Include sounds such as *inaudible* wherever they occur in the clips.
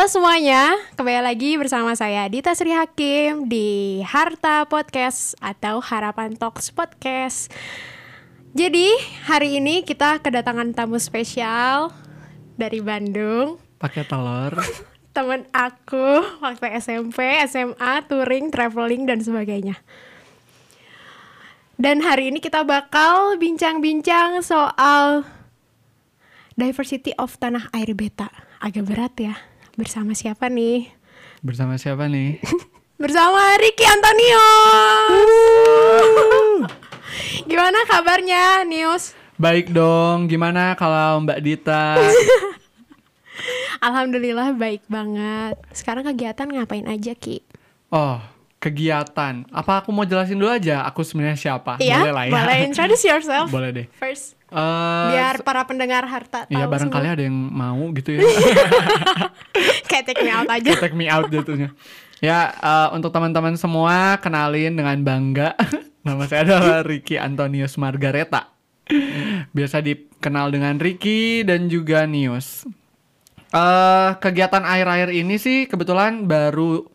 Halo semuanya, kembali lagi bersama saya Dita Sri Hakim di Harta Podcast atau Harapan Talks Podcast. Jadi hari ini kita kedatangan tamu spesial dari Bandung, pakai telur *laughs* teman aku waktu SMP, SMA, touring, traveling dan sebagainya. Dan hari ini kita bakal bincang-bincang soal diversity of tanah air beta. Agak berat ya. Bersama siapa nih? bersama siapa nih *laughs* Bersama Ricky Antonio. Gimana kabarnya, News? baik dong gimana kalau Mbak Dita *laughs* Alhamdulillah baik banget. Sekarang kegiatan ngapain aja, Ki? oh kegiatan apa aku mau jelasin dulu aja aku sebenarnya siapa Iya, boleh lah ya boleh introduce yourself boleh deh first. Eh, Biar para pendengar harta tahu Iya barangkali semua. ada yang mau gitu ya. *laughs* *laughs* Kayak take me out aja. Take me out jatuhnya. Ya eh, untuk teman-teman semua Kenalin dengan bangga. *laughs* Nama saya adalah Ricky Antonius Margareta. Biasa dikenal dengan Ricky dan juga Nius. Eh Kegiatan akhir-akhir ini sih kebetulan baru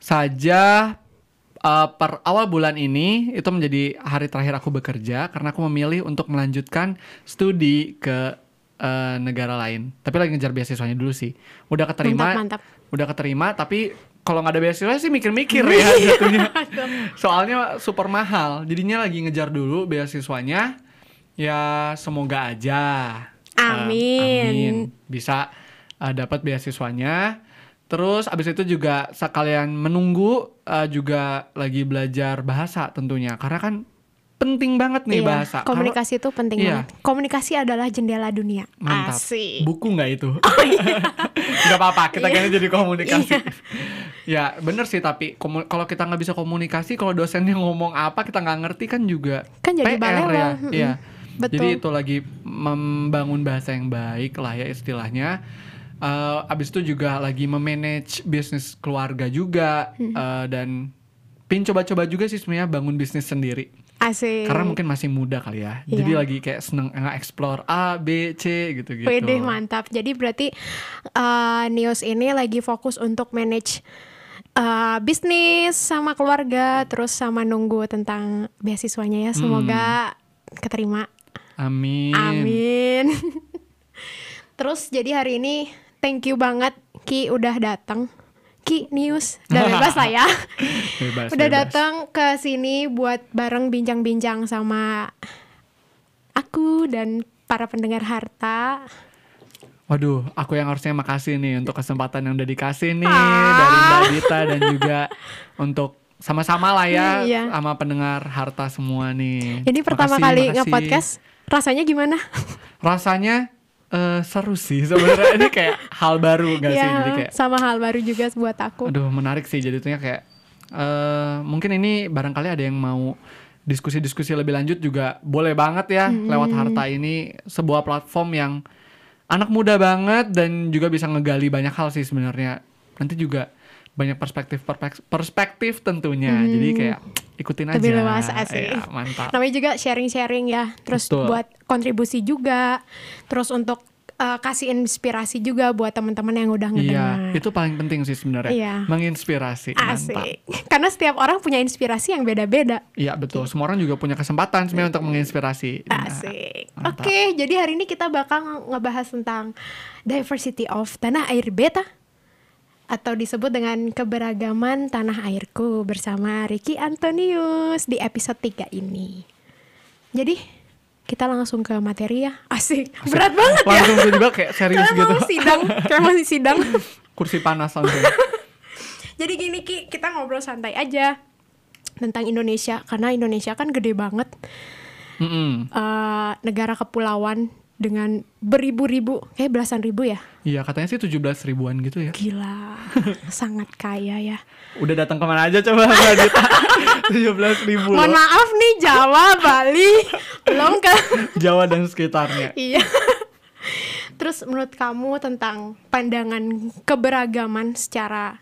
saja eh, per awal bulan ini itu menjadi hari terakhir aku bekerja karena aku memilih untuk melanjutkan studi ke eh, negara lain. Tapi lagi ngejar beasiswanya dulu sih. Udah keterima, Mantap, mantap. udah keterima. Tapi kalau nggak ada beasiswa sih mikir-mikir ya *laughs* jatuhnya. Soalnya super mahal. Jadinya lagi ngejar dulu beasiswanya. Ya semoga aja. eh, Amin. amin. Bisa eh, dapat beasiswanya. Terus abis itu juga sekalian menunggu eh, juga lagi belajar bahasa tentunya karena kan penting banget nih Iya, bahasa. Komunikasi itu penting Iya. banget. Komunikasi adalah jendela dunia. Mantap. Asik. Buku nggak itu? *laughs* Oh, iya. Apa-apa, kita Iya. kayaknya jadi komunikasi. Iya. ya bener sih, tapi kalau kita nggak bisa komunikasi, kalau dosennya ngomong apa kita nggak ngerti kan juga Kan jadi PR ya. Iya. Betul. Jadi itu lagi membangun bahasa yang baik lah ya istilahnya. Eh, abis itu juga lagi memanage bisnis keluarga juga Hmm. eh, dan pin coba-coba juga sih sebenarnya bangun bisnis sendiri. Asik. Karena mungkin masih muda kali ya. Jadi Iya. lagi kayak seneng nge-explore A, B, C gitu-gitu. Widih mantap. Jadi berarti uh, News ini lagi fokus untuk manage uh, bisnis sama keluarga, terus sama nunggu tentang beasiswanya ya. Semoga keterima. Amin. Amin. *laughs* terus jadi hari ini thank you banget Ki udah datang. Ki News udah *laughs* bebas lah ya. Bebas, udah datang ke sini buat bareng bincang-bincang sama aku dan para pendengar harta. Waduh, aku yang harusnya makasih nih untuk kesempatan yang udah dikasih nih Ah. dari Mbak Dita dan juga untuk sama-sama lah ya Iya. sama pendengar harta semua nih. Ini pertama Makasih, kali nge-podcast, rasanya gimana? *laughs* Rasanya eh, seru sih sebenarnya. Ini kayak hal baru gak sih? Jadi ya, kayak sama hal baru juga buat aku. aduh menarik sih. Jadinya kayak eh mungkin ini barangkali ada yang mau diskusi-diskusi lebih lanjut juga boleh banget ya lewat harta ini. Sebuah platform yang anak muda banget dan juga bisa ngegali banyak hal sih sebenarnya. Nanti juga banyak perspektif perspektif tentunya jadi kayak ikutin aja Lebih luas, asik. Ya, mantap Namanya juga sharing-sharing ya, terus Betul. buat kontribusi juga, terus untuk uh, kasih inspirasi juga buat teman-teman yang udah iya ngedengar. itu paling penting sih sebenarnya Iya. menginspirasi mantap Asik. Karena setiap orang punya inspirasi yang beda-beda. Iya betul. Semua orang juga punya kesempatan sebenarnya untuk menginspirasi. Nah, Asik. mantap. Oke, jadi hari ini kita bakal ngebahas tentang diversity of tanah air beta atau disebut dengan keberagaman tanah airku bersama Ricky Antonius di episode 3 ini. Jadi, kita langsung ke materi ya. Asik. Berat banget ya. langsung tiba kayak serius Kayak gitu. *laughs* mau sidang, kayak masih sidang. Kursi panas langsung. *laughs* Jadi gini Ki, kita ngobrol santai aja tentang Indonesia karena Indonesia kan gede banget. Mm-mm. eh, negara kepulauan dengan beribu-ribu, kayak belasan ribu ya. Iya katanya sih 17 ribuan gitu ya. Gila, *laughs* sangat kaya ya. Udah datang ke mana aja coba Mbak Dita? *laughs* 17 ribu Mohon loh. maaf nih Jawa, Bali, *laughs* belum ke. Jawa dan sekitarnya. iya. Terus menurut kamu tentang pandangan keberagaman secara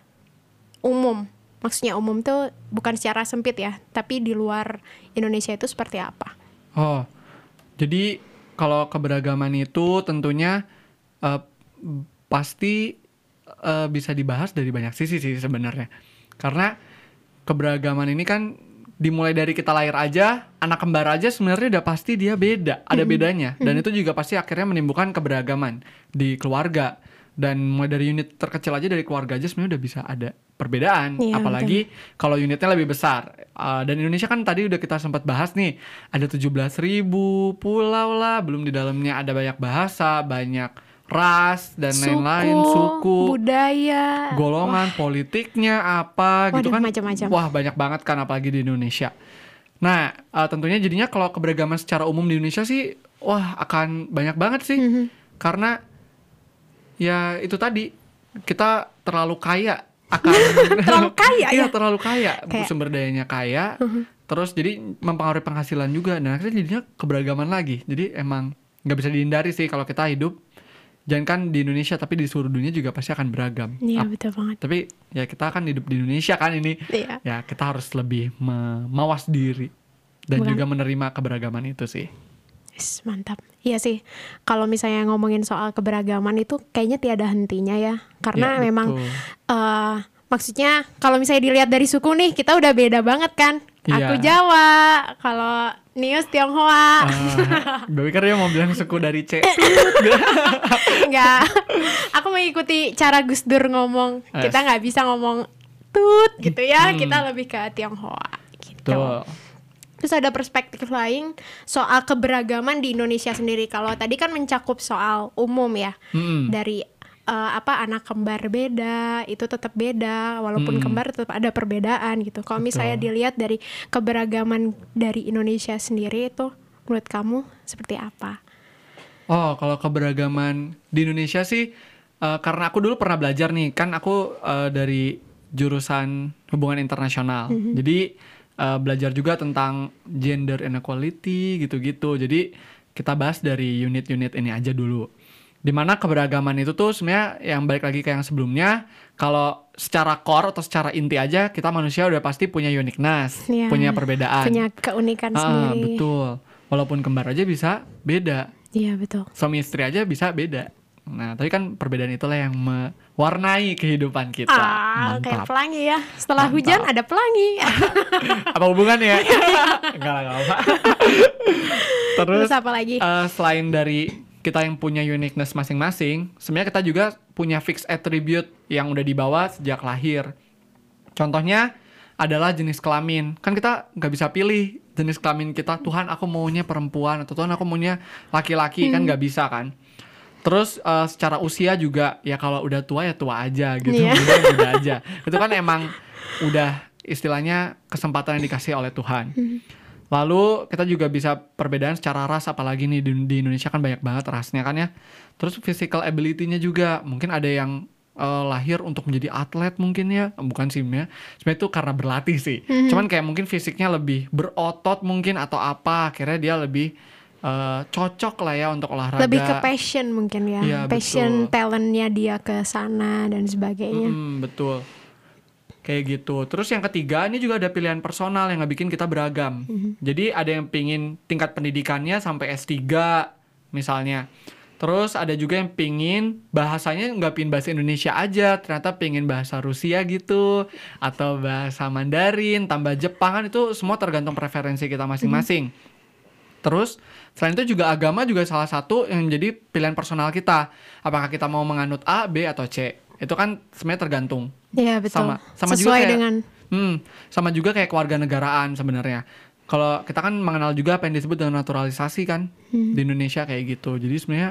umum? Maksudnya umum tuh bukan secara sempit ya, tapi di luar Indonesia itu seperti apa? Oh, jadi kalau keberagaman itu tentunya eh, pasti eh, bisa dibahas dari banyak sisi sih sebenarnya. Karena keberagaman ini kan dimulai dari kita lahir aja, anak kembar aja sebenarnya udah pasti dia beda, ada bedanya. Dan itu juga pasti akhirnya menimbulkan keberagaman di keluarga. Dan mulai dari unit terkecil aja dari keluarga aja sebenarnya udah bisa ada perbedaan. Iya, Apalagi kalau unitnya lebih besar. Uh, dan Indonesia kan tadi udah kita sempat bahas nih, ada 17.000 ribu pulau lah, belum di dalamnya ada banyak bahasa, banyak ras dan lain-lain, suku, budaya, golongan, politiknya apa gitu Waduh, kan. macam-macam. Wah, banyak banget kan apalagi di Indonesia. Nah, uh, tentunya jadinya kalau keberagaman secara umum di Indonesia sih wah akan banyak banget sih. Mhm. Karena ya itu tadi kita terlalu kaya akan *laughs* Terlalu kaya iya ya? terlalu kaya Kayak- sumber dayanya kaya terus jadi mempengaruhi penghasilan juga dan akhirnya jadinya keberagaman lagi jadi emang nggak bisa dihindari sih kalau kita hidup jangan kan di Indonesia tapi di seluruh dunia juga pasti akan beragam Iya betul banget. tapi ya kita kan hidup di Indonesia kan ini Iya. ya kita harus lebih me- mawas diri dan Bukan. juga menerima keberagaman itu sih Yes, mantap. Iya sih. Kalau misalnya ngomongin soal keberagaman itu kayaknya tiada hentinya ya. Karena Ya, memang betul. eh maksudnya kalau misalnya dilihat dari suku nih, kita udah beda banget kan. Aku Iya. Jawa, kalau Nius Tionghoa. Ah, gue pikir dia mau bilang suku dari C *laughs* Enggak. Aku mengikuti cara Gus Dur ngomong. Kita nggak bisa ngomong tut gitu ya. Hmm. Kita lebih ke Tionghoa gitu. Tuh. Terus ada perspektif lain soal keberagaman di Indonesia sendiri. Kalau tadi kan mencakup soal umum ya. Mm-mm. Dari eh, apa anak kembar beda, itu tetap beda walaupun Mm. kembar tetap ada perbedaan gitu. Kalau misalnya dilihat dari keberagaman dari Indonesia sendiri itu menurut kamu seperti apa? Oh, kalau keberagaman di Indonesia sih, eh, karena aku dulu pernah belajar nih, kan aku eh, dari jurusan hubungan internasional, jadi eh, belajar juga tentang gender inequality gitu-gitu. Jadi kita bahas dari unit-unit ini aja dulu. Di mana keberagaman itu tuh sebenarnya yang balik lagi ke yang sebelumnya, kalau secara core atau secara inti aja kita manusia udah pasti punya uniqueness, Iya, punya perbedaan. Punya keunikan Ah, sendiri. betul. Walaupun kembar aja bisa beda Iya betul. suami istri aja bisa beda. Nah, tapi kan perbedaan itulah yang mewarnai kehidupan kita. Ah, kayak Mantap. pelangi ya. Setelah Mantap. hujan ada pelangi. *laughs* Apa hubungannya? *laughs* Enggak lah, enggak apa. *laughs* Terus, Terus apa lagi? eh, selain dari kita yang punya uniqueness masing-masing, sebenarnya kita juga punya fixed attribute yang udah dibawa sejak lahir. Contohnya adalah jenis kelamin. Kan kita nggak bisa pilih jenis kelamin kita. Tuhan aku maunya perempuan atau Tuhan aku maunya laki-laki kan nggak bisa kan. Terus eh, secara usia juga ya kalau udah tua ya tua aja gitu, Iya. muda ya muda aja. Itu kan emang udah istilahnya kesempatan yang dikasih oleh Tuhan. Lalu kita juga bisa perbedaan secara ras apalagi nih di, di Indonesia kan banyak banget rasnya kan ya. Terus physical ability-nya juga mungkin ada yang eh, lahir untuk menjadi atlet mungkin ya, bukan sih ya. Sebenarnya itu karena berlatih sih. Cuman kayak mungkin fisiknya lebih berotot mungkin atau apa, akhirnya dia lebih eh, cocok lah ya untuk olahraga. Lebih ke passion mungkin ya. Iya, passion betul. talentnya dia ke sana dan sebagainya. Mm, betul. Kayak gitu. Terus yang ketiga, ini juga ada pilihan personal yang nggak bikin kita beragam. Jadi ada yang pingin tingkat pendidikannya sampai S3 misalnya. Terus ada juga yang pingin bahasanya nggak pingin bahasa Indonesia aja, ternyata pingin bahasa Rusia gitu, atau bahasa Mandarin, tambah Jepang kan itu semua tergantung preferensi kita masing-masing. Terus selain itu juga agama juga salah satu yang menjadi pilihan personal kita. Apakah kita mau menganut A, B atau C? Itu kan sebenarnya tergantung. Iya betul. Sama sama Sesuai juga kayak dengan hmm, sama juga kayak keluarga negaraan sebenarnya. Kalau kita kan mengenal juga apa yang disebut dengan naturalisasi kan Hmm. di Indonesia kayak gitu. Jadi sebenarnya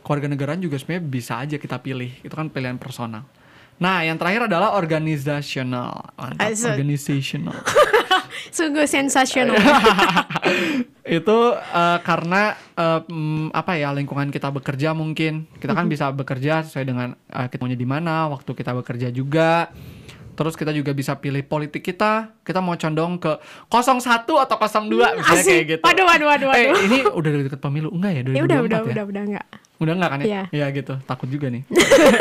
keluarga negaraan juga sebenarnya bisa aja kita pilih. Itu kan pilihan personal. Nah, yang terakhir adalah organizational. Organizational. *laughs* *laughs* sungguh sensasional. *laughs* itu eh, karena eh, mm, apa ya lingkungan kita bekerja mungkin kita kan bisa bekerja sesuai dengan eh, kita maunya di mana waktu kita bekerja juga terus kita juga bisa pilih politik kita kita mau condong ke 01 atau 02 misalnya Asik. kayak gitu Waduh, waduh, waduh, eh waduh. ini udah deket pemilu enggak ya 2024 ya udah udah ya udah udah enggak. Udah enggak kan ya? Iya. Iya gitu, takut juga nih.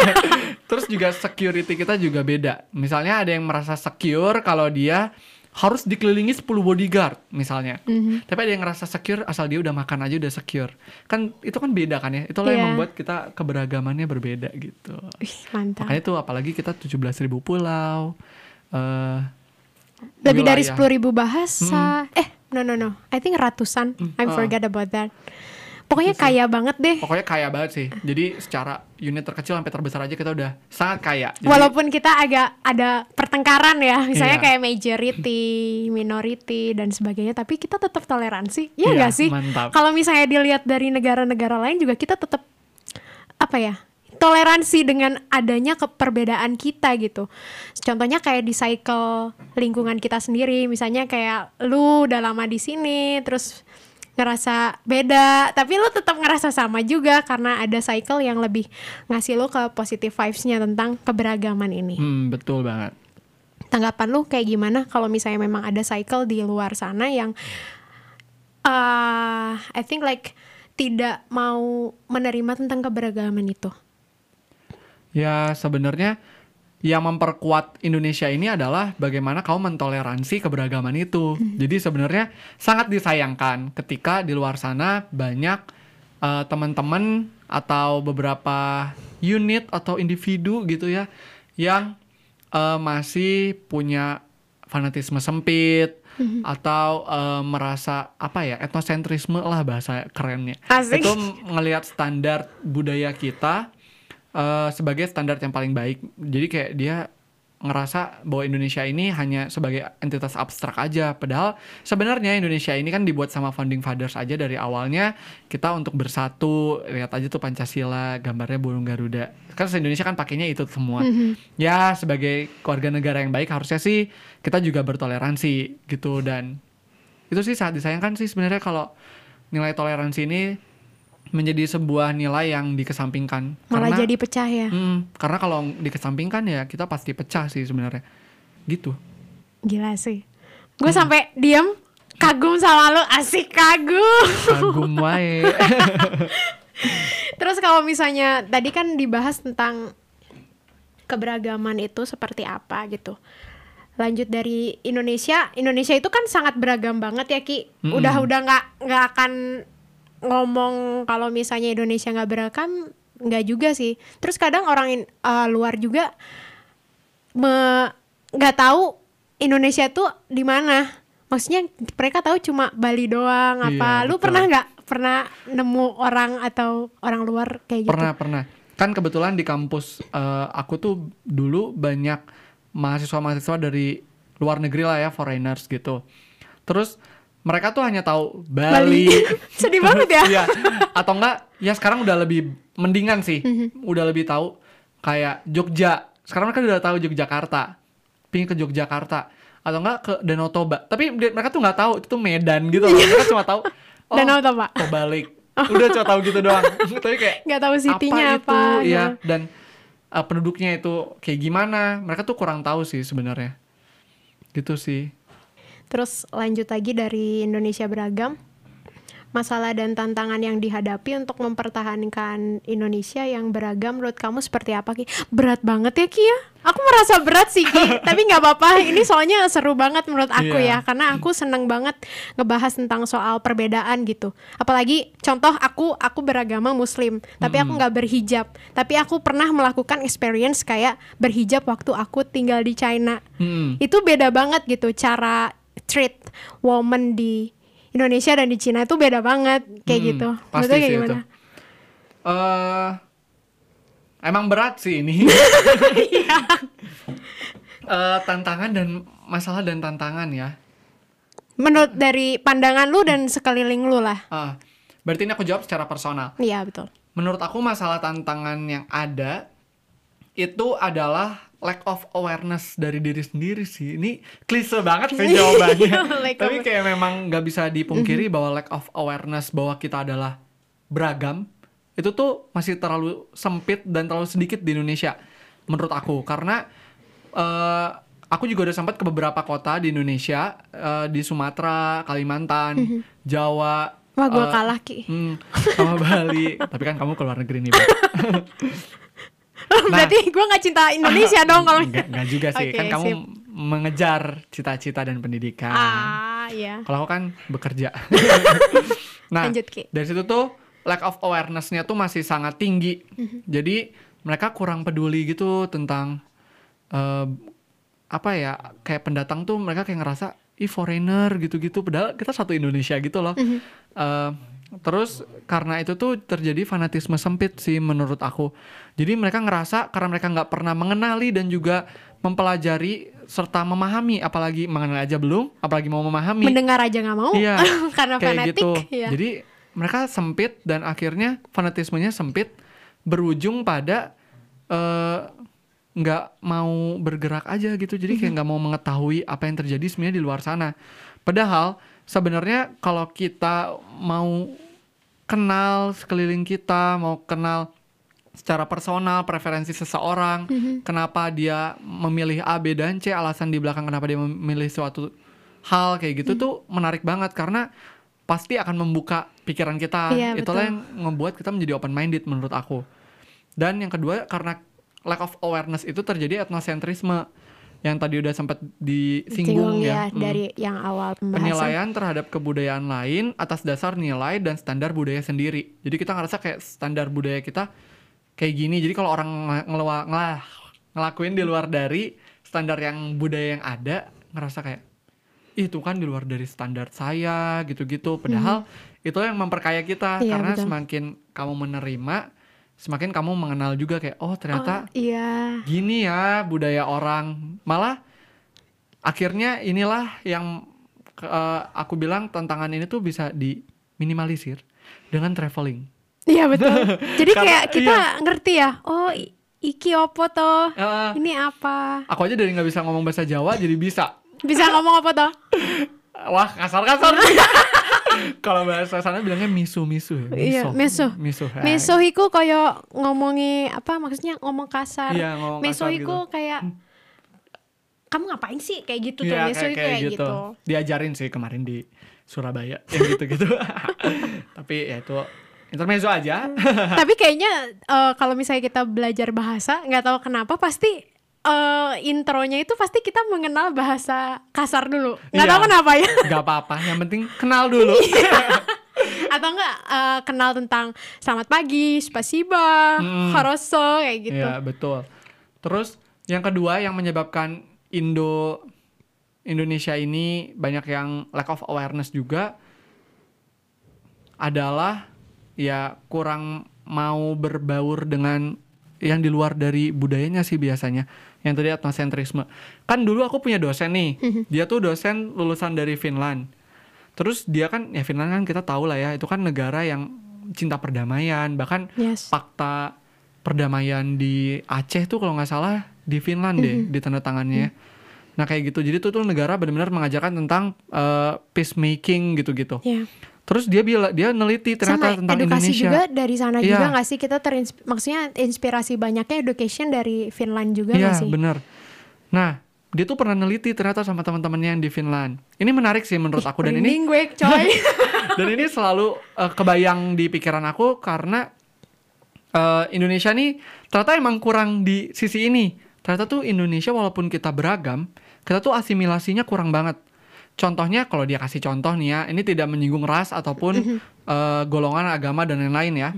*laughs* Terus juga security kita juga beda. Misalnya ada yang merasa secure kalau dia harus dikelilingi 10 bodyguard misalnya. Mhm. Tapi ada yang ngerasa secure asal dia udah makan aja udah secure. Kan itu kan beda kan ya. Itulah Iya. yang membuat kita keberagamannya berbeda gitu. Ih, mantap. Makanya tuh apalagi kita 17.000 pulau. eh Lebih dari wilayah. sepuluh ribu bahasa. Eh, no no no. I think ratusan. I ah. forgot about that. Pokoknya kaya banget deh. Pokoknya kaya banget sih. Jadi secara unit terkecil sampai terbesar aja kita udah sangat kaya. Jadi, Walaupun kita agak ada pertengkaran ya, misalnya Iya. kayak majority, minority dan sebagainya, tapi kita tetap toleransi, ya Iya, nggak sih? Kalau misalnya dilihat dari negara-negara lain juga kita tetap apa ya? Toleransi dengan adanya keperbedaan kita gitu. Contohnya kayak di cycle lingkungan kita sendiri, misalnya kayak lu udah lama di sini, terus ngerasa beda, tapi lu tetap ngerasa sama juga karena ada cycle yang lebih ngasih lu ke positive vibes-nya tentang keberagaman ini. Hmm, betul banget. Tanggapan lu kayak gimana kalau misalnya memang ada cycle di luar sana yang uh, I think like tidak mau menerima tentang keberagaman itu. Ya sebenarnya yang memperkuat Indonesia ini adalah bagaimana kau mentoleransi keberagaman itu. Jadi sebenarnya sangat disayangkan ketika di luar sana banyak eh, teman-teman atau beberapa unit atau individu gitu ya yang eh, masih punya fanatisme sempit atau eh, merasa apa ya etnosentrisme lah bahasa kerennya. Asik. Itu ngelihat standar budaya kita eh, sebagai standar yang paling baik. Jadi kayak dia ngerasa bahwa Indonesia ini hanya sebagai entitas abstrak aja. Padahal sebenarnya Indonesia ini kan dibuat sama founding fathers aja dari awalnya kita untuk bersatu. Lihat aja tuh Pancasila, gambarnya burung Garuda. Kan se-Indonesia kan pakainya itu semua. Ya sebagai keluarga negara yang baik harusnya sih kita juga bertoleransi gitu dan itu sih sangat disayangkan sih sebenarnya kalau nilai toleransi ini menjadi sebuah nilai yang dikesampingkan. Malah Karena- jadi pecah ya. Hmm, karena kalau dikesampingkan ya kita pasti pecah sih sebenarnya. Gitu. Gila sih. Gue sampai diam kagum sama lu, asik kagum. Kagum wae. *laughs* Terus kalau misalnya tadi kan dibahas tentang keberagaman itu seperti apa gitu. Lanjut dari Indonesia, Indonesia itu kan sangat beragam banget ya Ki. Udah udah nggak nggak akan ngomong kalau misalnya Indonesia nggak beragam, nggak juga sih. Terus kadang orang in- eh, luar juga nggak tahu Indonesia tuh di mana. Maksudnya mereka tahu cuma Bali doang apa. Iya, Lu betul. pernah nggak pernah nemu orang atau orang luar kayak gitu? pernah pernah. Kan kebetulan di kampus eh, aku tuh dulu banyak mahasiswa-mahasiswa dari luar negeri lah ya, foreigners gitu. Terus mereka tuh hanya tahu Bali. *laughs* Sedih banget ya. Iya. Atau enggak ya sekarang udah lebih mendingan sih. Mhm. Udah lebih tahu kayak Jogja. Sekarang mereka udah tahu Yogyakarta. Pingin ke Yogyakarta atau enggak ke Danau Toba. Tapi mereka tuh nggak tahu itu tuh Medan gitu loh. Mereka cuma tahu *laughs* oh, Iya. Danau Toba. mau balik. Udah cuma tahu gitu doang. *laughs* Tapi kayak Nggak tahu city-nya apa. itu? Iya, Nah. dan uh, penduduknya itu kayak gimana? Mereka tuh kurang tahu sih sebenarnya. Gitu sih. Terus lanjut lagi dari Indonesia beragam. Masalah dan tantangan yang dihadapi untuk mempertahankan Indonesia yang beragam menurut kamu seperti apa Ki? Berat banget ya Ki ya? Aku merasa berat sih Ki, *laughs* tapi nggak apa-apa. Ini soalnya seru banget menurut aku Iya. ya, karena aku seneng banget ngebahas tentang soal perbedaan gitu. Apalagi contoh aku aku beragama Muslim, tapi aku nggak berhijab. Tapi aku pernah melakukan experience kayak berhijab waktu aku tinggal di China Hmm. itu beda banget gitu cara treat woman di Indonesia dan di Cina itu beda banget kayak Hmm, gitu. pasti kayak sih gimana? itu. Eh, emang berat sih ini. *laughs* Eh, tantangan dan masalah dan tantangan ya. Menurut dari pandangan lu dan sekeliling lu lah. Ah, berarti ini aku jawab secara personal. Iya betul. Menurut aku masalah tantangan yang ada itu adalah lack of awareness dari diri sendiri sih. Ini klise banget sih jawabannya. *laughs* Lack Tapi kayak memang nggak bisa dipungkiri bahwa lack of awareness bahwa kita adalah beragam itu tuh masih terlalu sempit dan terlalu sedikit di Indonesia menurut aku karena eh, aku juga udah sempat ke beberapa kota di Indonesia eh, di Sumatera, Kalimantan, Jawa. Wah gua eh, kalah Ki. Hmm, sama Bali. *laughs* Tapi kan kamu ke luar negeri nih. *laughs* *laughs* Nah. Berarti gua nggak cinta Indonesia *laughs* dong kalau enggak juga sih. Kan kamu sip. mengejar cita-cita dan pendidikan. Ah, iya. Kalau aku kan bekerja. *laughs* nah, Lanjut, Ki. dari situ tuh lack of awareness-nya tuh masih sangat tinggi. Mhm. Jadi mereka kurang peduli gitu tentang eh, apa ya kayak pendatang tuh mereka kayak ngerasa ih foreigner gitu-gitu padahal kita satu Indonesia gitu loh. Mhm. Eh, terus karena itu tuh terjadi fanatisme sempit sih menurut aku. Jadi mereka ngerasa karena mereka nggak pernah mengenali dan juga mempelajari serta memahami apalagi mengenal aja belum apalagi mau memahami Mendengar aja nggak mau Iya, *laughs* karena kayak fanatik. gitu. Iya. Jadi mereka sempit dan akhirnya fanatismenya sempit berujung pada eh, nggak mau bergerak aja gitu. Jadi Mhm. kayak nggak mau mengetahui apa yang terjadi sebenarnya di luar sana. Padahal sebenarnya kalau kita mau kenal sekeliling kita, mau kenal secara personal preferensi seseorang, Mhm. kenapa dia memilih A, B dan C, alasan di belakang kenapa dia memilih suatu hal kayak gitu Hmm. tuh menarik banget karena pasti akan membuka pikiran kita. Iya, Itulah betul. yang membuat kita menjadi open minded menurut aku. Dan yang kedua karena lack of awareness itu terjadi etnosentrisme yang tadi udah sempat disinggung Singgung ya. ya Hmm. dari yang awal pembahasan. Penilaian terhadap kebudayaan lain atas dasar nilai dan standar budaya sendiri. Jadi kita ngerasa kayak standar budaya kita kayak gini. Jadi kalau orang ngel- ngelewa- ngelah ngelakuin di luar dari standar yang budaya yang ada, ngerasa kayak "Ih, itu kan di luar dari standar saya gitu-gitu. Padahal itu yang memperkaya kita Iya, karena betul. semakin kamu menerima, semakin kamu mengenal juga kayak oh ternyata Oh, iya. gini ya budaya orang malah akhirnya inilah yang eh, aku bilang tantangan ini tuh bisa diminimalisir dengan traveling Iya betul. *laughs* Jadi Karena- kayak kita iya. ngerti ya. Oh, iki opo toh? Eh, Ini apa? aku aja dari nggak bisa ngomong bahasa Jawa jadi bisa Bisa ngomong apa toh? *laughs* wah kasar kasar *laughs* *laughs* kalau bahasa sana bilangnya misu misu ya Iya, miso miso. miso hai. Meso iku kayak ngomongi apa maksudnya ngomong kasar. Iya, ngomong Meso kasar iku gitu. kayak kamu ngapain sih kayak gitu tuh? Iya, Meso kayak, kayak kayak gitu. gitu. diajarin sih kemarin di Surabaya yang gitu-gitu *laughs* tapi ya itu intermezzo aja Tapi kayaknya eh, kalau misalnya kita belajar bahasa, nggak tahu kenapa pasti eh, intronya itu pasti kita mengenal bahasa kasar dulu. Nggak Iya. tahu kenapa ya. nggak apa-apa yang penting kenal dulu *laughs* Atau enggak eh, kenal tentang selamat pagi, spasiba, Mm. horoso kayak gitu. Iya betul. Terus yang kedua yang menyebabkan Indo Indonesia ini banyak yang lack of awareness juga adalah ya kurang mau berbaur dengan yang di luar dari budayanya sih biasanya. Yang tadi etnosentrisme. Kan dulu aku punya dosen nih. Dia tuh dosen lulusan dari Finland. Terus dia kan ya Finland kan kita tahu lah ya, itu kan negara yang cinta perdamaian, bahkan Yes. fakta perdamaian di Aceh tuh kalau nggak salah di Finland deh Mhm. di tanda tangannya. Nah kayak gitu. Jadi tuh tuh negara benar-benar mengajarkan tentang eh, peacemaking gitu-gitu. Iya. Terus dia bila dia neliti ternyata Sama tentang edukasi Indonesia. juga dari sana Iya. juga nggak sih kita terinsp maksudnya inspirasi banyaknya education dari Finland juga Iya nggak sih? bener. Nah dia tuh pernah neliti ternyata sama teman-temannya yang di Finland. Ini menarik sih menurut aku dan ini gue coy. *laughs* dan ini selalu eh, kebayang di pikiran aku karena eh, Indonesia nih ternyata emang kurang di sisi ini. Ternyata tuh Indonesia walaupun kita beragam, kita tuh asimilasinya kurang banget. Contohnya kalau dia kasih contoh nih ya, ini tidak menyinggung ras ataupun eh, golongan agama dan lain-lain ya.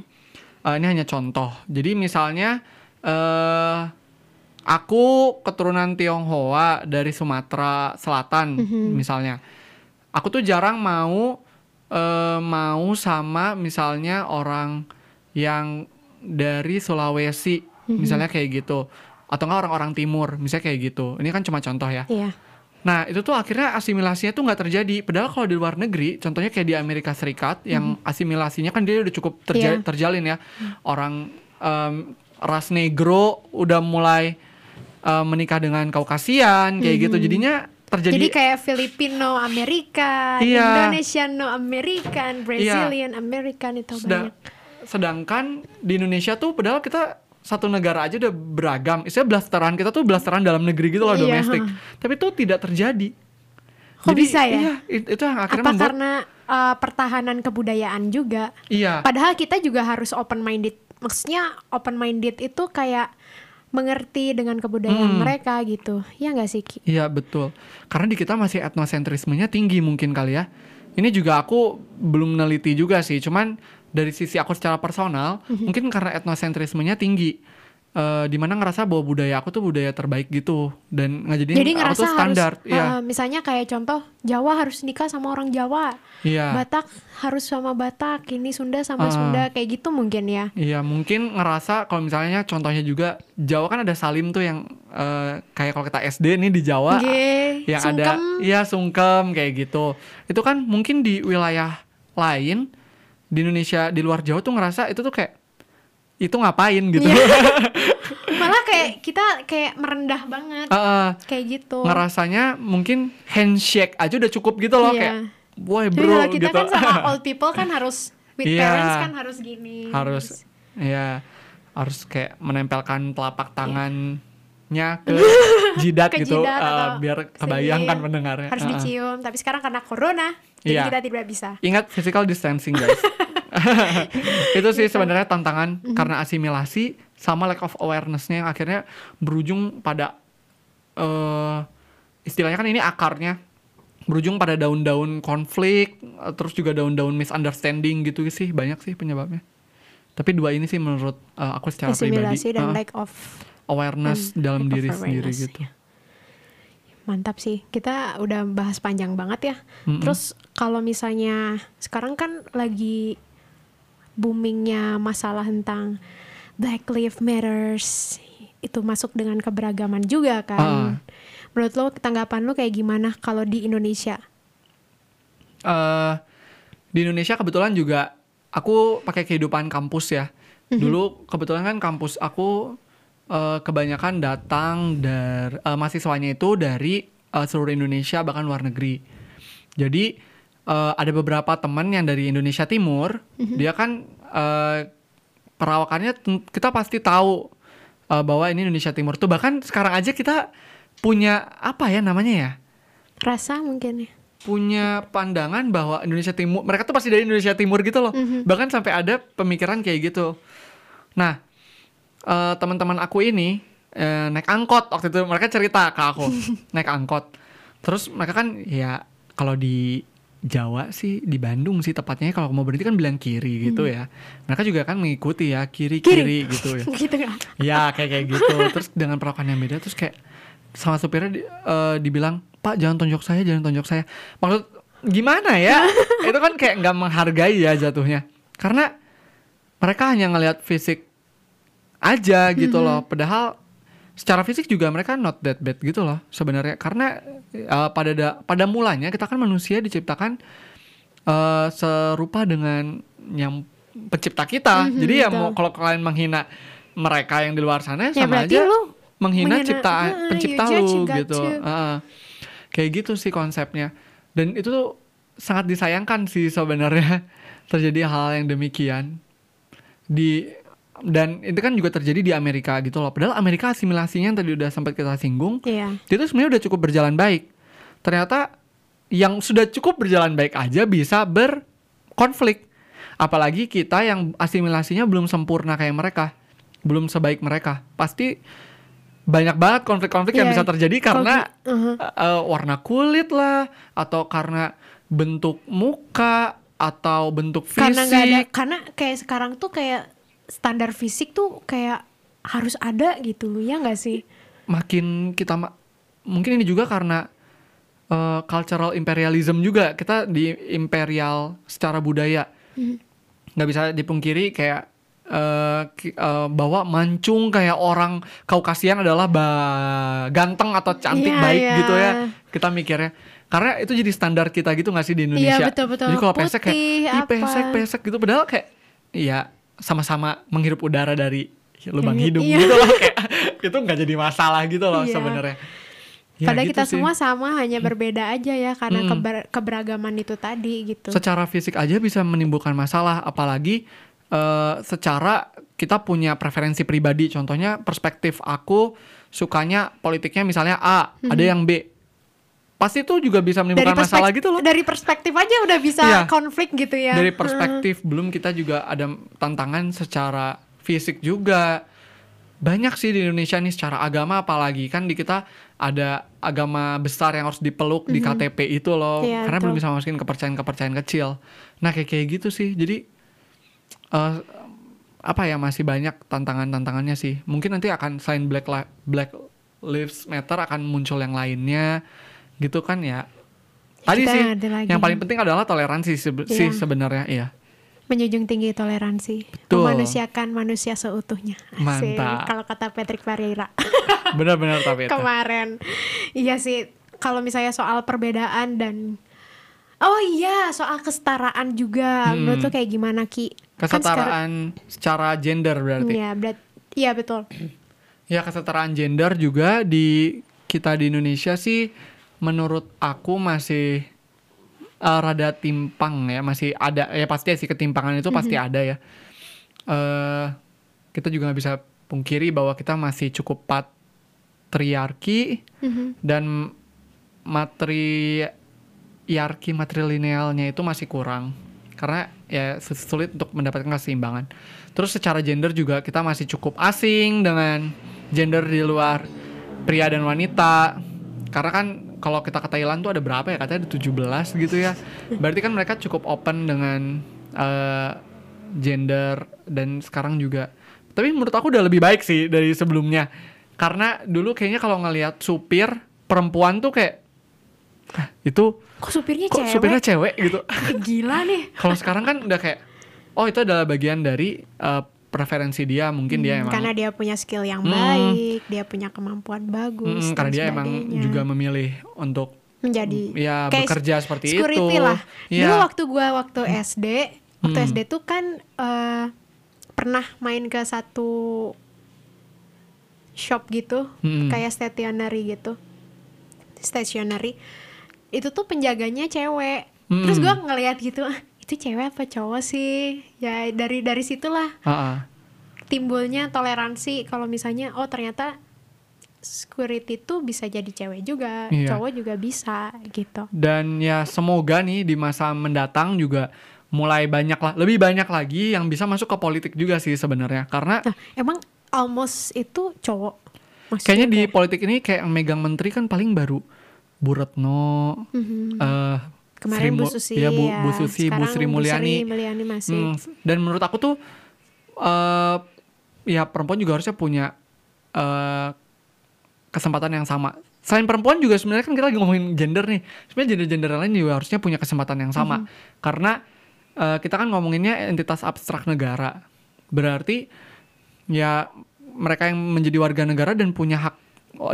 Eh, ini hanya contoh. Jadi misalnya eh aku keturunan Tionghoa dari Sumatera Selatan misalnya. Aku tuh jarang mau eh, mau sama misalnya orang yang dari Sulawesi misalnya kayak gitu atau enggak orang-orang timur misalnya kayak gitu. Ini kan cuma contoh ya. Iya. Nah itu tuh akhirnya asimilasinya tuh nggak terjadi. Padahal kalau di luar negeri, contohnya kayak di Amerika Serikat, yang asimilasinya kan dia udah cukup terja- Iya. terjalin ya. Orang em, ras negro udah mulai em, menikah dengan Kaukasian kayak gitu. Jadinya terjadi. Jadi kayak Filipino Amerika, Iya. Indonesian no American, Brazilian American itu Sedang- banyak. sedangkan di Indonesia tuh padahal kita satu negara aja udah beragam. Istilah blasteran kita tuh blasteran dalam negeri gitu loh Iya, domestik. ha. Tapi itu tidak terjadi. Kok bisa ya? Iya, it- itu yang akhirnya Apa membuat karena uh, pertahanan kebudayaan juga? iya. Padahal kita juga harus open minded. Maksudnya open minded itu kayak mengerti dengan kebudayaan Hmm. mereka gitu. Ya nggak sih Ki? Iya betul. Karena di kita masih etnosentrismenya tinggi mungkin kali ya. Ini juga aku belum meneliti juga sih. Cuman dari sisi aku secara personal, Mhm. mungkin karena etnosentrismenya tinggi. Eh di mana ngerasa bahwa budaya aku tuh budaya terbaik gitu dan ngajadiin Jadi aku ngerasa tuh standar. harus, Iya, uh, misalnya kayak contoh Jawa harus nikah sama orang Jawa, iya. Batak harus sama Batak, ini Sunda sama Ah. Sunda kayak gitu mungkin ya. Iya mungkin ngerasa kalau misalnya contohnya juga Jawa kan ada salim tuh yang eh, kayak kalau kita SD nih di Jawa Ye, yang sungkem. ada iya sungkem kayak gitu itu kan mungkin di wilayah lain di Indonesia di luar Jawa tuh ngerasa itu tuh kayak itu ngapain gitu Iya. *laughs* Malah kayak kita kayak merendah banget eh, kayak gitu. ngerasanya mungkin handshake aja udah cukup gitu loh Iya. kayak boy bro kalau kita gitu kan sama *laughs* old people kan harus with Iya. parents kan harus gini. harus ya harus kayak menempelkan telapak tangannya ke *laughs* *laughs* jidat Ke gitu jidat eh, atau biar kebayangkan senyum. pendengarnya harus Eh, eh. dicium. Tapi sekarang karena corona, jadi Iya. kita tidak bisa. Ingat physical distancing guys. *laughs* *laughs* itu sih Gitu. sebenarnya tantangan Mhm. karena asimilasi sama lack of awarenessnya yang akhirnya berujung pada eh istilahnya kan ini akarnya berujung pada daun-daun konflik eh, terus juga daun-daun misunderstanding gitu sih banyak sih penyebabnya. Tapi dua ini sih menurut eh, aku secara Asimilasi pribadi dan eh, lack of awareness dan dalam diri sendiri awareness, gitu. ya. Mantap sih. Kita udah bahas panjang banget ya. Mm-mm. Terus kalau misalnya sekarang kan lagi boomingnya masalah tentang Black Lives Matters itu masuk dengan keberagaman juga kan. Ah. Menurut lo tanggapan lo kayak gimana kalau di Indonesia? eh di Indonesia kebetulan juga aku pakai kehidupan kampus ya. Dulu kebetulan kan kampus aku eh, kebanyakan datang dari mahasiswanya itu dari eh, seluruh Indonesia bahkan luar negeri. Jadi eh, ada beberapa teman yang dari Indonesia Timur, dia kan eh, perawakannya kita pasti tahu eh, bahwa ini Indonesia Timur tuh bahkan sekarang aja kita punya apa ya namanya ya? Rasa mungkin ya. punya pandangan bahwa Indonesia Timur mereka tuh pasti dari Indonesia Timur gitu loh bahkan sampai ada pemikiran kayak gitu nah eh, teman-teman aku ini eh, naik angkot waktu itu mereka cerita ke aku *laughs* naik angkot terus mereka kan ya kalau di Jawa sih di Bandung sih tepatnya kalau mau berhenti kan bilang kiri gitu ya mereka juga kan mengikuti ya kiri kiri, gitu ya *laughs* gitu kan. Ya kayak kayak gitu. Terus dengan perawakan yang beda terus kayak sama supirnya di- eh, dibilang Pak jangan tonjok saya, jangan tonjok saya. Maksud gimana ya? *laughs* itu kan kayak nggak menghargai ya jatuhnya. Karena mereka hanya ngelihat fisik aja gitu loh. Padahal secara fisik juga mereka not that bad gitu loh sebenarnya. Karena eh, pada da- pada mulanya kita kan manusia diciptakan eh, serupa dengan yang pencipta kita. Mhm, Jadi ya betul. mau kalau kalian menghina mereka yang di luar sana Ya sama aja lu menghina, menghina- cipta ah, pencipta lu gitu. Heeh. kayak gitu sih konsepnya. Dan itu tuh sangat disayangkan sih sebenarnya *laughs* terjadi hal yang demikian di dan itu kan juga terjadi di Amerika gitu loh. Padahal Amerika asimilasinya yang tadi udah sempat kita singgung, Iya. itu sebenarnya udah cukup berjalan baik. Ternyata yang sudah cukup berjalan baik aja bisa berkonflik. Apalagi kita yang asimilasinya belum sempurna kayak mereka, belum sebaik mereka. Pasti banyak banget konflik-konflik yang Iya. bisa terjadi karena Uh-huh. eh, warna kulit lah, atau karena bentuk muka, atau bentuk fisik. karena nggak ada karena kayak sekarang tuh kayak standar fisik tuh kayak harus ada gitu ya nggak sih? Makin kita ma- mungkin ini juga karena uh, cultural imperialism juga. Kita di imperial secara budaya. Nggak bisa dipungkiri kayak uh, uh, bahwa mancung kayak orang Kaukasian adalah ba- ganteng atau cantik Iya, baik iya. gitu ya. Kita mikirnya. Karena itu jadi standar kita gitu nggak sih di Indonesia? Iya, betul, betul. jadi kalau pesek kayak pesek pesek gitu. Padahal kayak iya sama-sama menghirup udara dari lubang Iya, hidung iya. gitu loh kayak *laughs* itu nggak jadi masalah gitu loh Iya. sebenarnya Ya, padahal gitu kita sih. semua sama hanya berbeda aja ya karena Mm-mm. keber- keberagaman itu tadi gitu secara fisik aja bisa menimbulkan masalah apalagi eh, secara kita punya preferensi pribadi contohnya perspektif aku sukanya politiknya misalnya A ada yang B pasti itu juga bisa menimbulkan masalah gitu loh dari perspektif aja udah bisa Iya. konflik gitu ya dari perspektif belum kita juga ada tantangan secara fisik juga banyak sih di Indonesia nih secara agama apalagi kan di kita ada agama besar yang harus dipeluk di KTP itu loh Iya, karena betul. belum bisa masukin kepercayaan-kepercayaan kecil. Nah kayak kayak gitu sih. Jadi eh apa ya masih banyak tantangan-tantangannya sih. Mungkin nanti akan selain Black Li- Black Lives Matter akan muncul yang lainnya gitu kan ya. Tadi Kita sih yang paling penting adalah toleransi sebe- sih Iya. sebenarnya iya. menjunjung tinggi toleransi, Betul. memanusiakan manusia seutuhnya. Asik. Mantap. Kalau kata Patrick Vieira *laughs* Benar-benar tapi itu. kemarin, iya sih. Kalau misalnya soal perbedaan dan oh iya soal kesetaraan juga, Hmm. menurut tuh kayak gimana ki? Kan sekarang- Kesetaraan secara gender berarti. Iya, berat. Iya betul. Ya kesetaraan gender juga di kita di Indonesia sih menurut aku masih eh, rada timpang ya masih ada ya pasti sih ketimpangan itu pasti ada ya. eh kita juga nggak bisa pungkiri bahwa kita masih cukup patriarki Mhm. dan matriarki matrilinealnya itu masih kurang karena ya sulit untuk mendapatkan keseimbangan. Terus secara gender juga kita masih cukup asing dengan gender di luar pria dan wanita. Karena kan kalau kita ke Thailand tuh ada berapa ya? Katanya ada 17 gitu ya. Berarti kan mereka cukup open dengan eh, gender dan sekarang juga. Tapi menurut aku udah lebih baik sih dari sebelumnya. Karena dulu kayaknya kalau ngelihat supir perempuan tuh kayak "Hah, itu Kok supirnya kok cewek? supirnya cewek gitu. *laughs* Gila nih. kalau sekarang kan udah kayak oh itu adalah bagian dari eh, preferensi dia, mungkin dia emang Hmm, Karena dia punya skill yang Hmm. baik, dia punya kemampuan bagus. Mm, dan karena dia emang sebagainya. juga memilih untuk menjadi ya kayak bekerja seperti security itu. lah. Iya. Dulu waktu gua waktu SD, waktu Hmm. SD tuh kan eh, pernah main ke satu shop gitu, Hmm. kayak stationery gitu. Stationery. Itu tuh penjaganya cewek. Hmm. Terus gua ngeliat gitu, "Ah, itu cewek apa cowok sih? Ya dari dari situlah Ah, ah. timbulnya toleransi kalau misalnya oh ternyata security tuh bisa jadi cewek juga, Iya. cowok juga bisa gitu. Dan ya semoga nih di masa mendatang juga mulai banyak lah, lebih banyak lagi yang bisa masuk ke politik juga sih sebenarnya. Karena Nah, emang almost itu cowok. Maksudnya kayaknya di politik ini kayak yang megang menteri kan paling baru Bu Retno, Mhm. eh, kemarin Sri Bu Susi ya, Bu, ya. Bu Susi, Bu Sekarang Sri Mulyani. Mulyani masih. Hmm, dan menurut aku tuh eh ya perempuan juga harusnya punya eh kesempatan yang sama. Selain perempuan juga sebenarnya kan kita lagi ngomongin gender nih. Sebenarnya gender-gender lain juga harusnya punya kesempatan yang sama. Karena eh, kita kan ngomonginnya entitas abstrak negara. Berarti ya mereka yang menjadi warga negara dan punya hak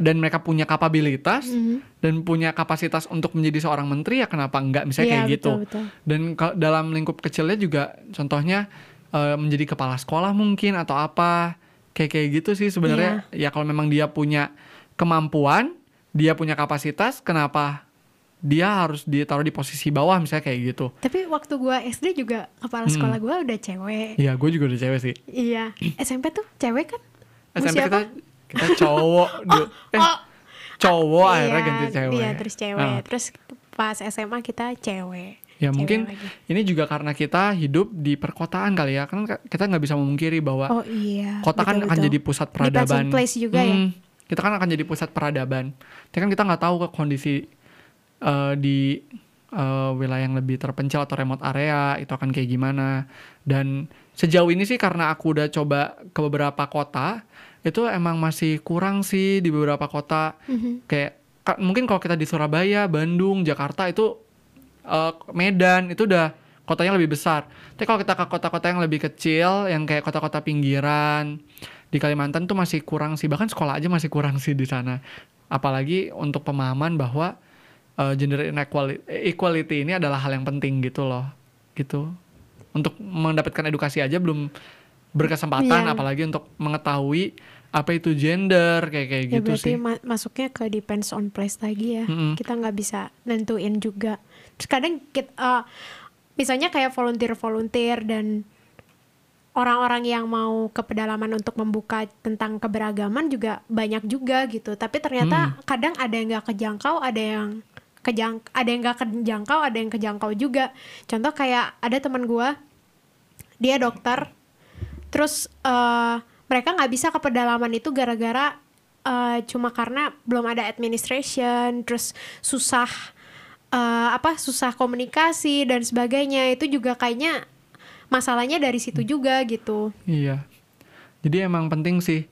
dan mereka punya kapabilitas Mhm. dan punya kapasitas untuk menjadi seorang menteri ya kenapa enggak misalnya Iya, kayak gitu. betul, betul. Dan dalam lingkup kecilnya juga contohnya eh, menjadi kepala sekolah mungkin atau apa kayak kayak gitu sih sebenarnya. Iya. Ya kalau memang dia punya kemampuan, dia punya kapasitas, kenapa dia harus ditaruh di posisi bawah misalnya kayak gitu. Tapi waktu gua SD juga kepala Hmm. sekolah gua udah cewek. Iya, gue juga udah cewek sih. Iya. *clears throat* SMP tuh cewek kan? SMP siapa? kita kita cowok *laughs* dulu. eh, oh. cowok akhirnya Iya, ganti cewek. Iya, terus cewek. Ah. Terus pas SMA kita cewek. Ya Cewek mungkin lagi. ini juga karena kita hidup di perkotaan kali ya. Kan kita nggak bisa memungkiri bahwa Oh iya. kota kan betul, akan betul. jadi pusat peradaban. place juga ya. Hmm, Kita kan akan jadi pusat peradaban. Tapi kan kita nggak tahu ke kondisi eh, di eh, wilayah yang lebih terpencil atau remote area itu akan kayak gimana. Dan sejauh ini sih karena aku udah coba ke beberapa kota, itu emang masih kurang sih di beberapa kota. Mhm. Kayak ka- mungkin kalau kita di Surabaya, Bandung, Jakarta itu eh, Medan itu udah kotanya lebih besar. Tapi kalau kita ke kota-kota yang lebih kecil, yang kayak kota-kota pinggiran di Kalimantan tuh masih kurang sih. Bahkan sekolah aja masih kurang sih di sana. Apalagi untuk pemahaman bahwa eh, gender inequality equality ini adalah hal yang penting gitu loh. Gitu. Untuk mendapatkan edukasi aja belum berkesempatan Iya. apalagi untuk mengetahui apa itu gender kayak kayak Ya gitu berarti sih. ma- masuknya ke depends on place lagi ya. Mm-mm. Kita nggak bisa nentuin juga. Terus kadang kita, misalnya kayak volunteer-volunteer dan orang-orang yang mau ke pedalaman untuk membuka tentang keberagaman juga banyak juga gitu. Tapi ternyata kadang ada yang nggak kejangkau, ada yang kejang, ada yang nggak kejangkau, ada yang kejangkau juga. Contoh kayak ada teman gua, dia dokter, terus eh, mereka nggak bisa ke pedalaman itu gara-gara eh, cuma karena belum ada administration terus susah eh, apa susah komunikasi dan sebagainya itu juga kayaknya masalahnya dari situ juga gitu Iya. Jadi emang penting sih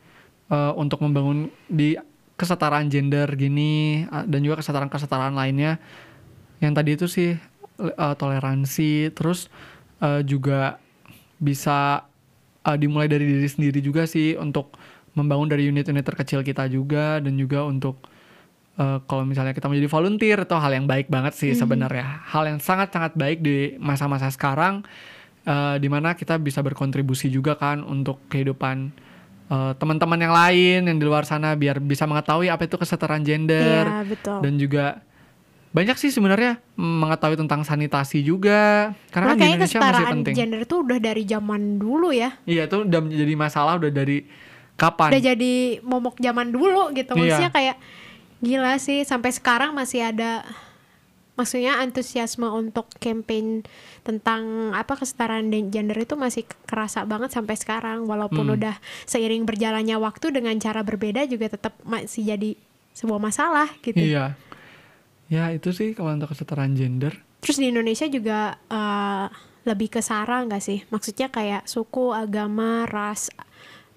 eh, untuk membangun di kesetaraan gender gini dan juga kesetaraan-kesetaraan lainnya. Yang tadi itu sih eh, toleransi, terus eh, juga bisa eh, dimulai dari diri sendiri juga sih untuk membangun dari unit-unit terkecil kita juga dan juga untuk eh, kalau misalnya kita menjadi volunteer itu hal yang baik banget sih sebenarnya. Hal yang sangat-sangat baik di masa-masa sekarang eh, di mana kita bisa berkontribusi juga kan untuk kehidupan eh, teman-teman yang lain yang di luar sana biar bisa mengetahui apa itu kesetaraan gender Iya, betul. dan juga banyak sih sebenarnya mengetahui tentang sanitasi juga karena kan di Indonesia masih kesetaraan penting. gender tuh udah dari zaman dulu ya Iya itu udah menjadi masalah udah dari kapan? udah jadi momok zaman dulu gitu Iya. maksudnya kayak gila sih sampai sekarang masih ada maksudnya antusiasme untuk campaign tentang apa kesetaraan gender itu masih kerasa banget sampai sekarang walaupun Hmm. udah seiring berjalannya waktu dengan cara berbeda juga tetap masih jadi sebuah masalah gitu. Iya. Ya itu sih kalau untuk kesetaraan gender. Terus di Indonesia juga eh, lebih ke sara nggak sih? Maksudnya kayak suku, agama, ras,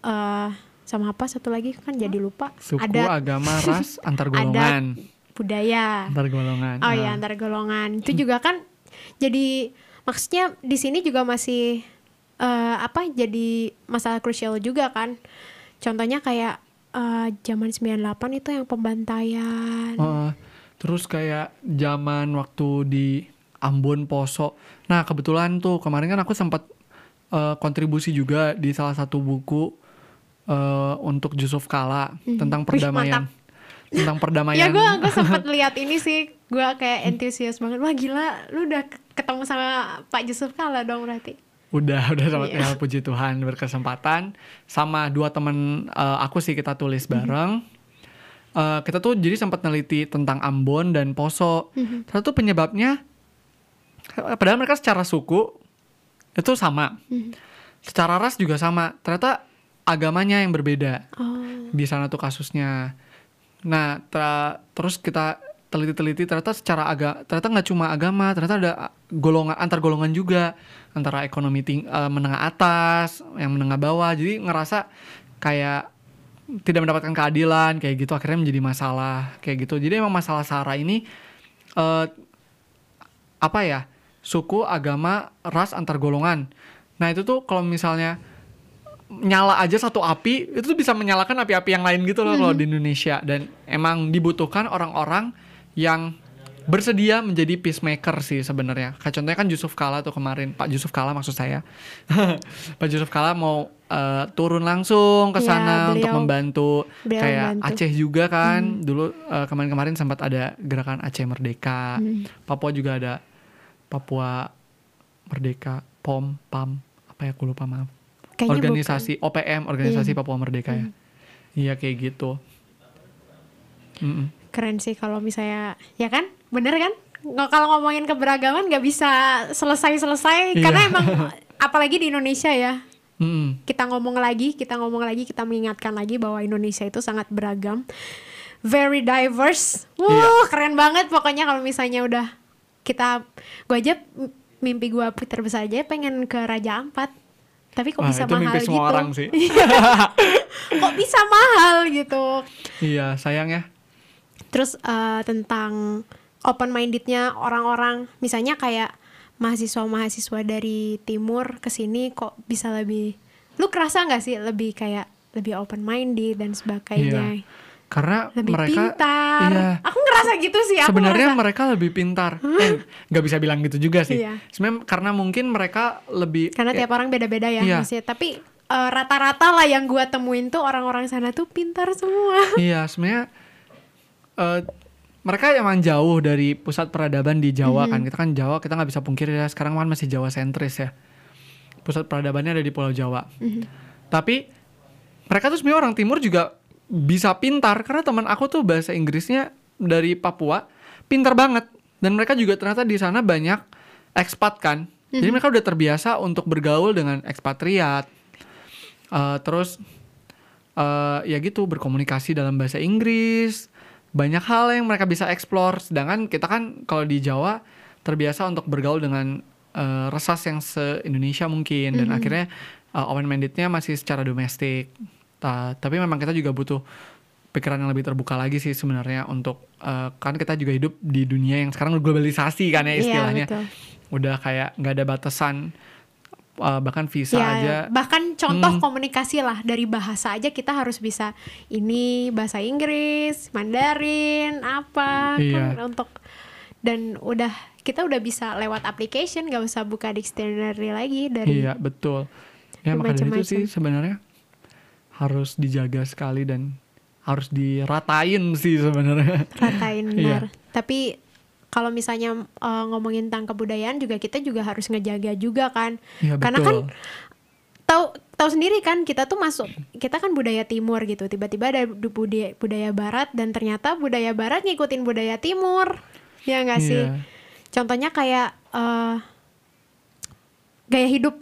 eh sama apa satu lagi kan jadi lupa. Suku, Ada agama, *laughs* ras, antar golongan. budaya. Antar golongan. Oh Nah, ya antar golongan. Itu juga kan jadi maksudnya di sini juga masih eh, apa jadi masalah krusial juga kan. Contohnya kayak eh, zaman 98 itu yang pembantaian. eh, terus kayak zaman waktu di Ambon Poso. Nah kebetulan tuh kemarin kan aku sempat eh, kontribusi juga di salah satu buku eh, untuk Yusuf Kala tentang Mhm. Wih, perdamaian. mantap. tentang *laughs* Ya perdamaian. gue gue sempet *laughs* lihat ini sih gue kayak antusias banget wah gila lu udah ke- ketemu sama Pak Yusuf Kala dong berarti Udah, *laughs* udah sama Iya. ya, puji Tuhan berkesempatan sama dua temen eh, aku sih kita tulis bareng. Eh, kita tuh jadi sempat neliti tentang Ambon dan Poso. Ternyata tuh penyebabnya, padahal mereka secara suku itu sama, secara ras juga sama. Ternyata agamanya yang berbeda oh di sana tuh kasusnya. Nah, tra- terus kita teliti-teliti ternyata secara agak ternyata nggak cuma agama, ternyata ada golongan antar golongan juga antara ekonomi ting- eh, menengah atas, yang menengah bawah. Jadi ngerasa kayak tidak mendapatkan keadilan kayak gitu akhirnya menjadi masalah kayak gitu. Jadi emang masalah sara ini eh apa ya? suku, agama, ras antar golongan. Nah, itu tuh kalau misalnya nyala aja satu api itu tuh bisa menyalakan api-api yang lain gitu loh kalau di Indonesia dan emang dibutuhkan orang-orang yang bersedia menjadi peacemaker sih sebenarnya. Kayak contohnya kan Yusuf Kala tuh kemarin, Pak Yusuf Kala maksud saya. *laughs* Pak Yusuf Kala mau eh, turun langsung ke Iya, sana untuk beliau- membantu kayak membantu. Aceh juga kan. Dulu eh, kemarin-kemarin sempat ada gerakan Aceh Merdeka. Papua juga ada Papua Merdeka, POM, PAM, apa ya aku lupa maaf kayaknya organisasi OPM organisasi Papua Merdeka ya iya kayak gitu Mm-mm. bukan. keren sih kalau misalnya ya kan bener kan Nggak- kalau ngomongin keberagaman nggak bisa selesai-selesai Iya. karena emang *laughs* apalagi di Indonesia ya Mm-mm. kita ngomong lagi, kita ngomong lagi, kita mengingatkan lagi bahwa Indonesia itu sangat beragam, very diverse. Wuh, Iya. keren banget pokoknya kalau misalnya udah kita, gue aja mimpi gue terbesar aja pengen ke Raja Ampat. Tapi kok Wah, bisa itu mahal mimpi gitu? orang sih. *laughs* kok bisa mahal gitu? iya sayang ya Terus eh, tentang open mindednya orang-orang, misalnya kayak mahasiswa-mahasiswa dari timur ke sini kok bisa lebih, lu kerasa nggak sih lebih kayak lebih open minded dan sebagainya, Iya. karena lebih mereka pintar. iya Aku ngerasa gitu sih. Aku sebenarnya ngerasa, mereka lebih pintar eh nggak bisa bilang gitu juga sih Iya. sebenarnya karena mungkin mereka lebih karena ya, tiap orang beda-beda ya, Iya. maksudnya. Tapi eh, rata-rata lah yang gua temuin tuh orang-orang sana tuh pintar semua. Iya, sebenarnya eh, mereka emang jauh dari pusat peradaban di Jawa kan. Kita kan Jawa, kita nggak bisa pungkiri ya. Sekarang kan masih Jawa sentris ya. Pusat peradabannya ada di Pulau Jawa. Tapi mereka tuh sebenarnya orang Timur juga bisa pintar karena teman aku tuh bahasa Inggrisnya dari Papua pintar banget dan mereka juga ternyata di sana banyak ekspat kan. Jadi mereka udah terbiasa untuk bergaul dengan ekspatriat. Eh, terus eh, ya gitu berkomunikasi dalam bahasa Inggris banyak hal yang mereka bisa explore. Sedangkan kita kan kalau di Jawa terbiasa untuk bergaul dengan eh, resas yang se Indonesia mungkin. Dan akhirnya uh, open mindednya masih secara domestik. Ta- tapi memang kita juga butuh pikiran yang lebih terbuka lagi sih sebenarnya untuk eh, kan kita juga hidup di dunia yang sekarang globalisasi kan ya Iya, istilahnya. betul. udah kayak nggak ada batasan uh, bahkan visa Ya, aja bahkan contoh Hmm. komunikasi lah dari bahasa aja kita harus bisa ini bahasa Inggris, Mandarin, apa Iya. kan untuk dan udah kita udah bisa lewat application nggak usah buka dictionary lagi dari iya betul ya maka dari itu sih sebenarnya harus dijaga sekali dan harus diratain sih sebenarnya ratain *laughs* Iya. benar. Tapi kalau misalnya uh, ngomongin tentang kebudayaan juga kita juga harus ngejaga juga kan. Iya, Karena kan betul. tahu tahu sendiri kan kita tuh masuk kita kan budaya timur gitu. Tiba-tiba ada budaya budaya barat dan ternyata budaya barat ngikutin budaya timur. Ya nggak sih? Iya. Contohnya kayak eh, gaya hidup.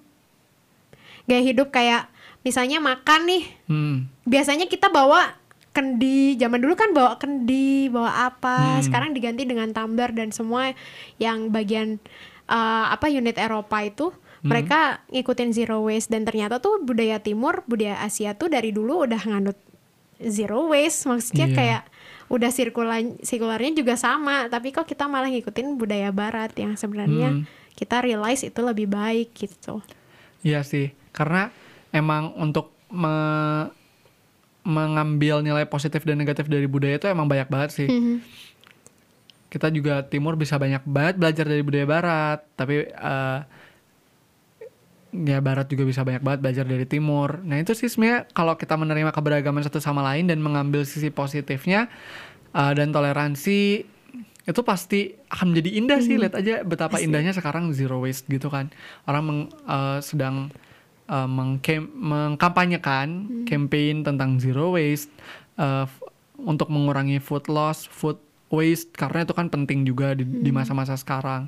Gaya hidup kayak misalnya makan nih Hmm. biasanya kita bawa kendi zaman dulu kan bawa kendi bawa apa Hmm. sekarang diganti dengan tumbler dan semua yang bagian uh, apa unit Eropa itu Hmm. mereka ngikutin zero waste dan ternyata tuh budaya timur budaya Asia tuh dari dulu udah nganut zero waste maksudnya Iya. kayak udah sirkular sirkularnya juga sama tapi kok kita malah ngikutin budaya barat yang sebenarnya Hmm. kita realize itu lebih baik gitu Iya sih, karena emang untuk me- mengambil nilai positif dan negatif dari budaya itu emang banyak banget sih. Mhm. Kita juga timur bisa banyak banget belajar dari budaya barat, tapi eh, ya barat juga bisa banyak banget belajar dari timur. Nah itu sih sebenarnya kalau kita menerima keberagaman satu sama lain dan mengambil sisi positifnya eh, dan toleransi itu pasti akan menjadi indah sih. Lihat aja betapa Pasti. indahnya sekarang zero waste gitu kan. Orang meng- eh, sedang mengkem- mengkampanyekan campaign tentang zero waste f- untuk mengurangi food loss, food waste karena itu kan penting juga di, di masa-masa sekarang.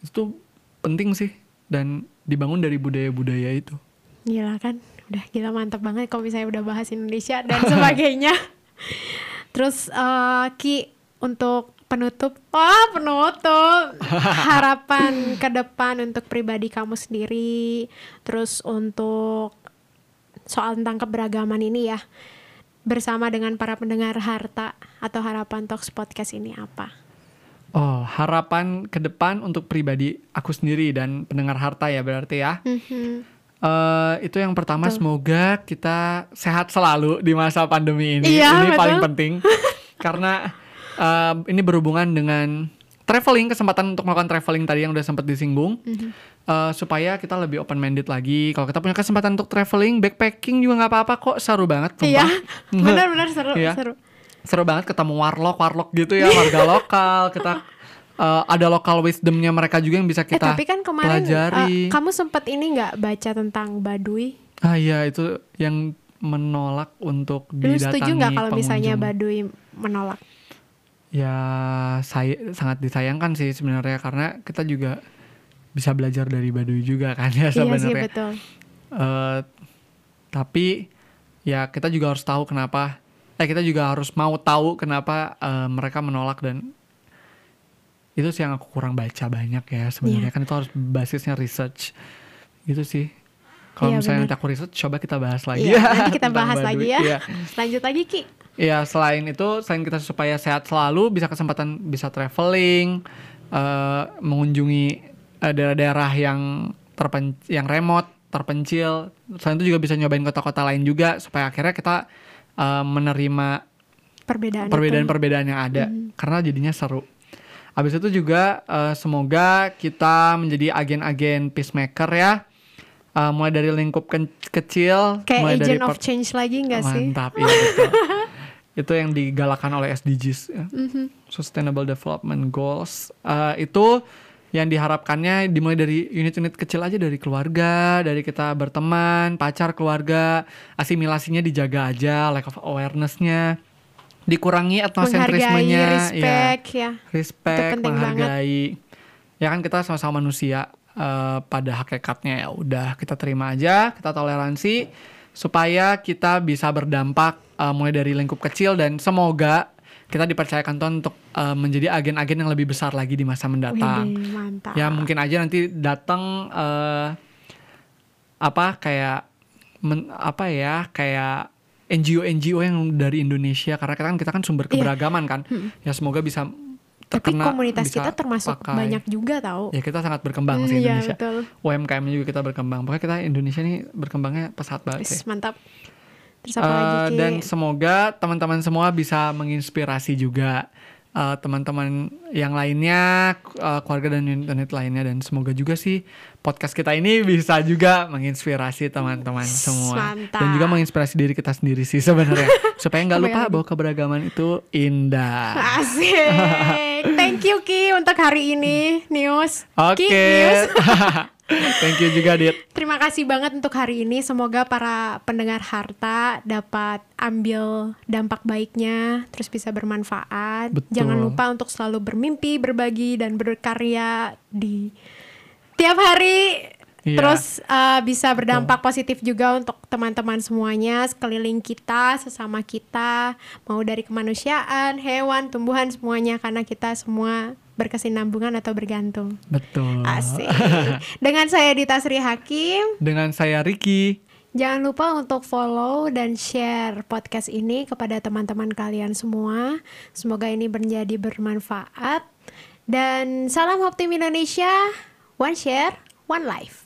Itu penting sih dan dibangun dari budaya-budaya itu. Gila kan, udah gila mantap banget kalau misalnya udah bahas Indonesia dan *laughs* sebagainya. Terus eh, Ki untuk penutup, wah penutup harapan ke depan untuk pribadi kamu sendiri, terus untuk soal tentang keberagaman ini ya bersama dengan para pendengar harta atau harapan talks podcast ini apa? Oh, harapan ke depan untuk pribadi aku sendiri dan pendengar harta ya berarti ya. Eh, itu yang pertama semoga kita sehat selalu di masa pandemi ini. Iya, ini betul. paling penting *laughs* karena eh, ini berhubungan dengan traveling kesempatan untuk melakukan traveling tadi yang udah sempat disinggung. Mhm. Eh, supaya kita lebih open minded lagi. Kalau kita punya kesempatan untuk traveling, backpacking juga nggak apa-apa kok. Seru banget. Iya, *laughs* benar-benar seru, Iya. seru. seru banget ketemu warlock warlock gitu ya warga *laughs* lokal kita eh, ada lokal wisdomnya mereka juga yang bisa Eh kita tapi kan kemarin pelajari eh, kamu sempat ini nggak baca tentang Baduy? ah iya itu yang menolak untuk Lu didatangi setuju nggak kalau misalnya. Baduy menolak? Ya saya sangat disayangkan sih sebenarnya karena kita juga bisa belajar dari Baduy juga kan ya Iya sih sebenarnya betul. Eh, tapi ya kita juga harus tahu kenapa eh kita juga harus mau tahu kenapa eh, mereka menolak dan itu sih yang aku kurang baca banyak ya sebenarnya Iya. kan itu harus basisnya research gitu sih kalau Iya, misalnya benar. nanti aku research coba kita bahas lagi Iya, *laughs* nanti kita bahas lagi ya. Iya. Lanjut lagi Ki. Iya, selain itu, selain kita supaya sehat selalu, bisa kesempatan bisa traveling, eh, mengunjungi eh, daerah-daerah yang terpen yang remote, terpencil. Selain itu juga bisa nyobain kota-kota lain juga supaya akhirnya kita eh, menerima Perbedaan. perbedaan-perbedaan yang ada karena jadinya seru. Habis itu juga eh, semoga kita menjadi agen-agen peacemaker ya. Eh, mulai dari lingkup ken- kecil, Kayak mulai dari agent of per- change lagi nggak sih? Mantap, iya betul. *laughs* itu yang digalakan oleh SDGs, ya. Mhm. Sustainable Development Goals. Eh, itu yang diharapkannya dimulai dari unit-unit kecil aja dari keluarga, dari kita berteman, pacar, keluarga, asimilasinya dijaga aja, lack of awareness-nya, dikurangi etnosentrismenya, ya respect ya. respect, penting menghargai. Ya kan kita sama-sama manusia eh, pada hakikatnya ya udah kita terima aja, kita toleransi. supaya kita bisa berdampak uh, mulai dari lingkup kecil dan semoga kita dipercayakan Tuhan untuk uh, menjadi agen-agen yang lebih besar lagi di masa mendatang. Mantap. Ya mungkin aja nanti datang uh, apa kayak men- apa ya kayak NGO-NGO yang dari Indonesia karena kita kan kita kan sumber Iya. keberagaman kan. Ya semoga bisa Tapi terkena komunitas bisa kita termasuk pakai. banyak juga tahu. Ya kita sangat berkembang Hmm, sih iya, Indonesia. betul. UMKM juga kita berkembang. Pokoknya kita Indonesia ini berkembangnya pesat banget Wis, sih. mantap. Terus apa Eh, lagi Ki? dan semoga teman-teman semua bisa menginspirasi juga eh, teman-teman yang lainnya, eh, keluarga dan unit lainnya dan semoga juga sih podcast kita ini bisa juga menginspirasi teman-teman semua mantap. dan juga menginspirasi diri kita sendiri sih sebenarnya *laughs* supaya nggak lupa bahwa keberagaman itu indah. Asik. *laughs* Thank you Ki untuk hari ini News. Oke. Ki, News. *laughs* Thank you juga Dit. Terima kasih banget untuk hari ini. Semoga para pendengar harta dapat ambil dampak baiknya, terus bisa bermanfaat. Betul. Jangan lupa untuk selalu bermimpi, berbagi, dan berkarya di tiap hari. Iya. Terus uh, bisa berdampak positif juga untuk teman-teman semuanya sekeliling kita, sesama kita, mau dari kemanusiaan, hewan, tumbuhan semuanya karena kita semua berkesinambungan atau bergantung. Betul. Asik. *laughs* Dengan saya Dita Sri Hakim, Dengan saya Ricky. jangan lupa untuk follow dan share podcast ini kepada teman-teman kalian semua. Semoga ini menjadi bermanfaat. Dan salam optim Indonesia, one share, one life.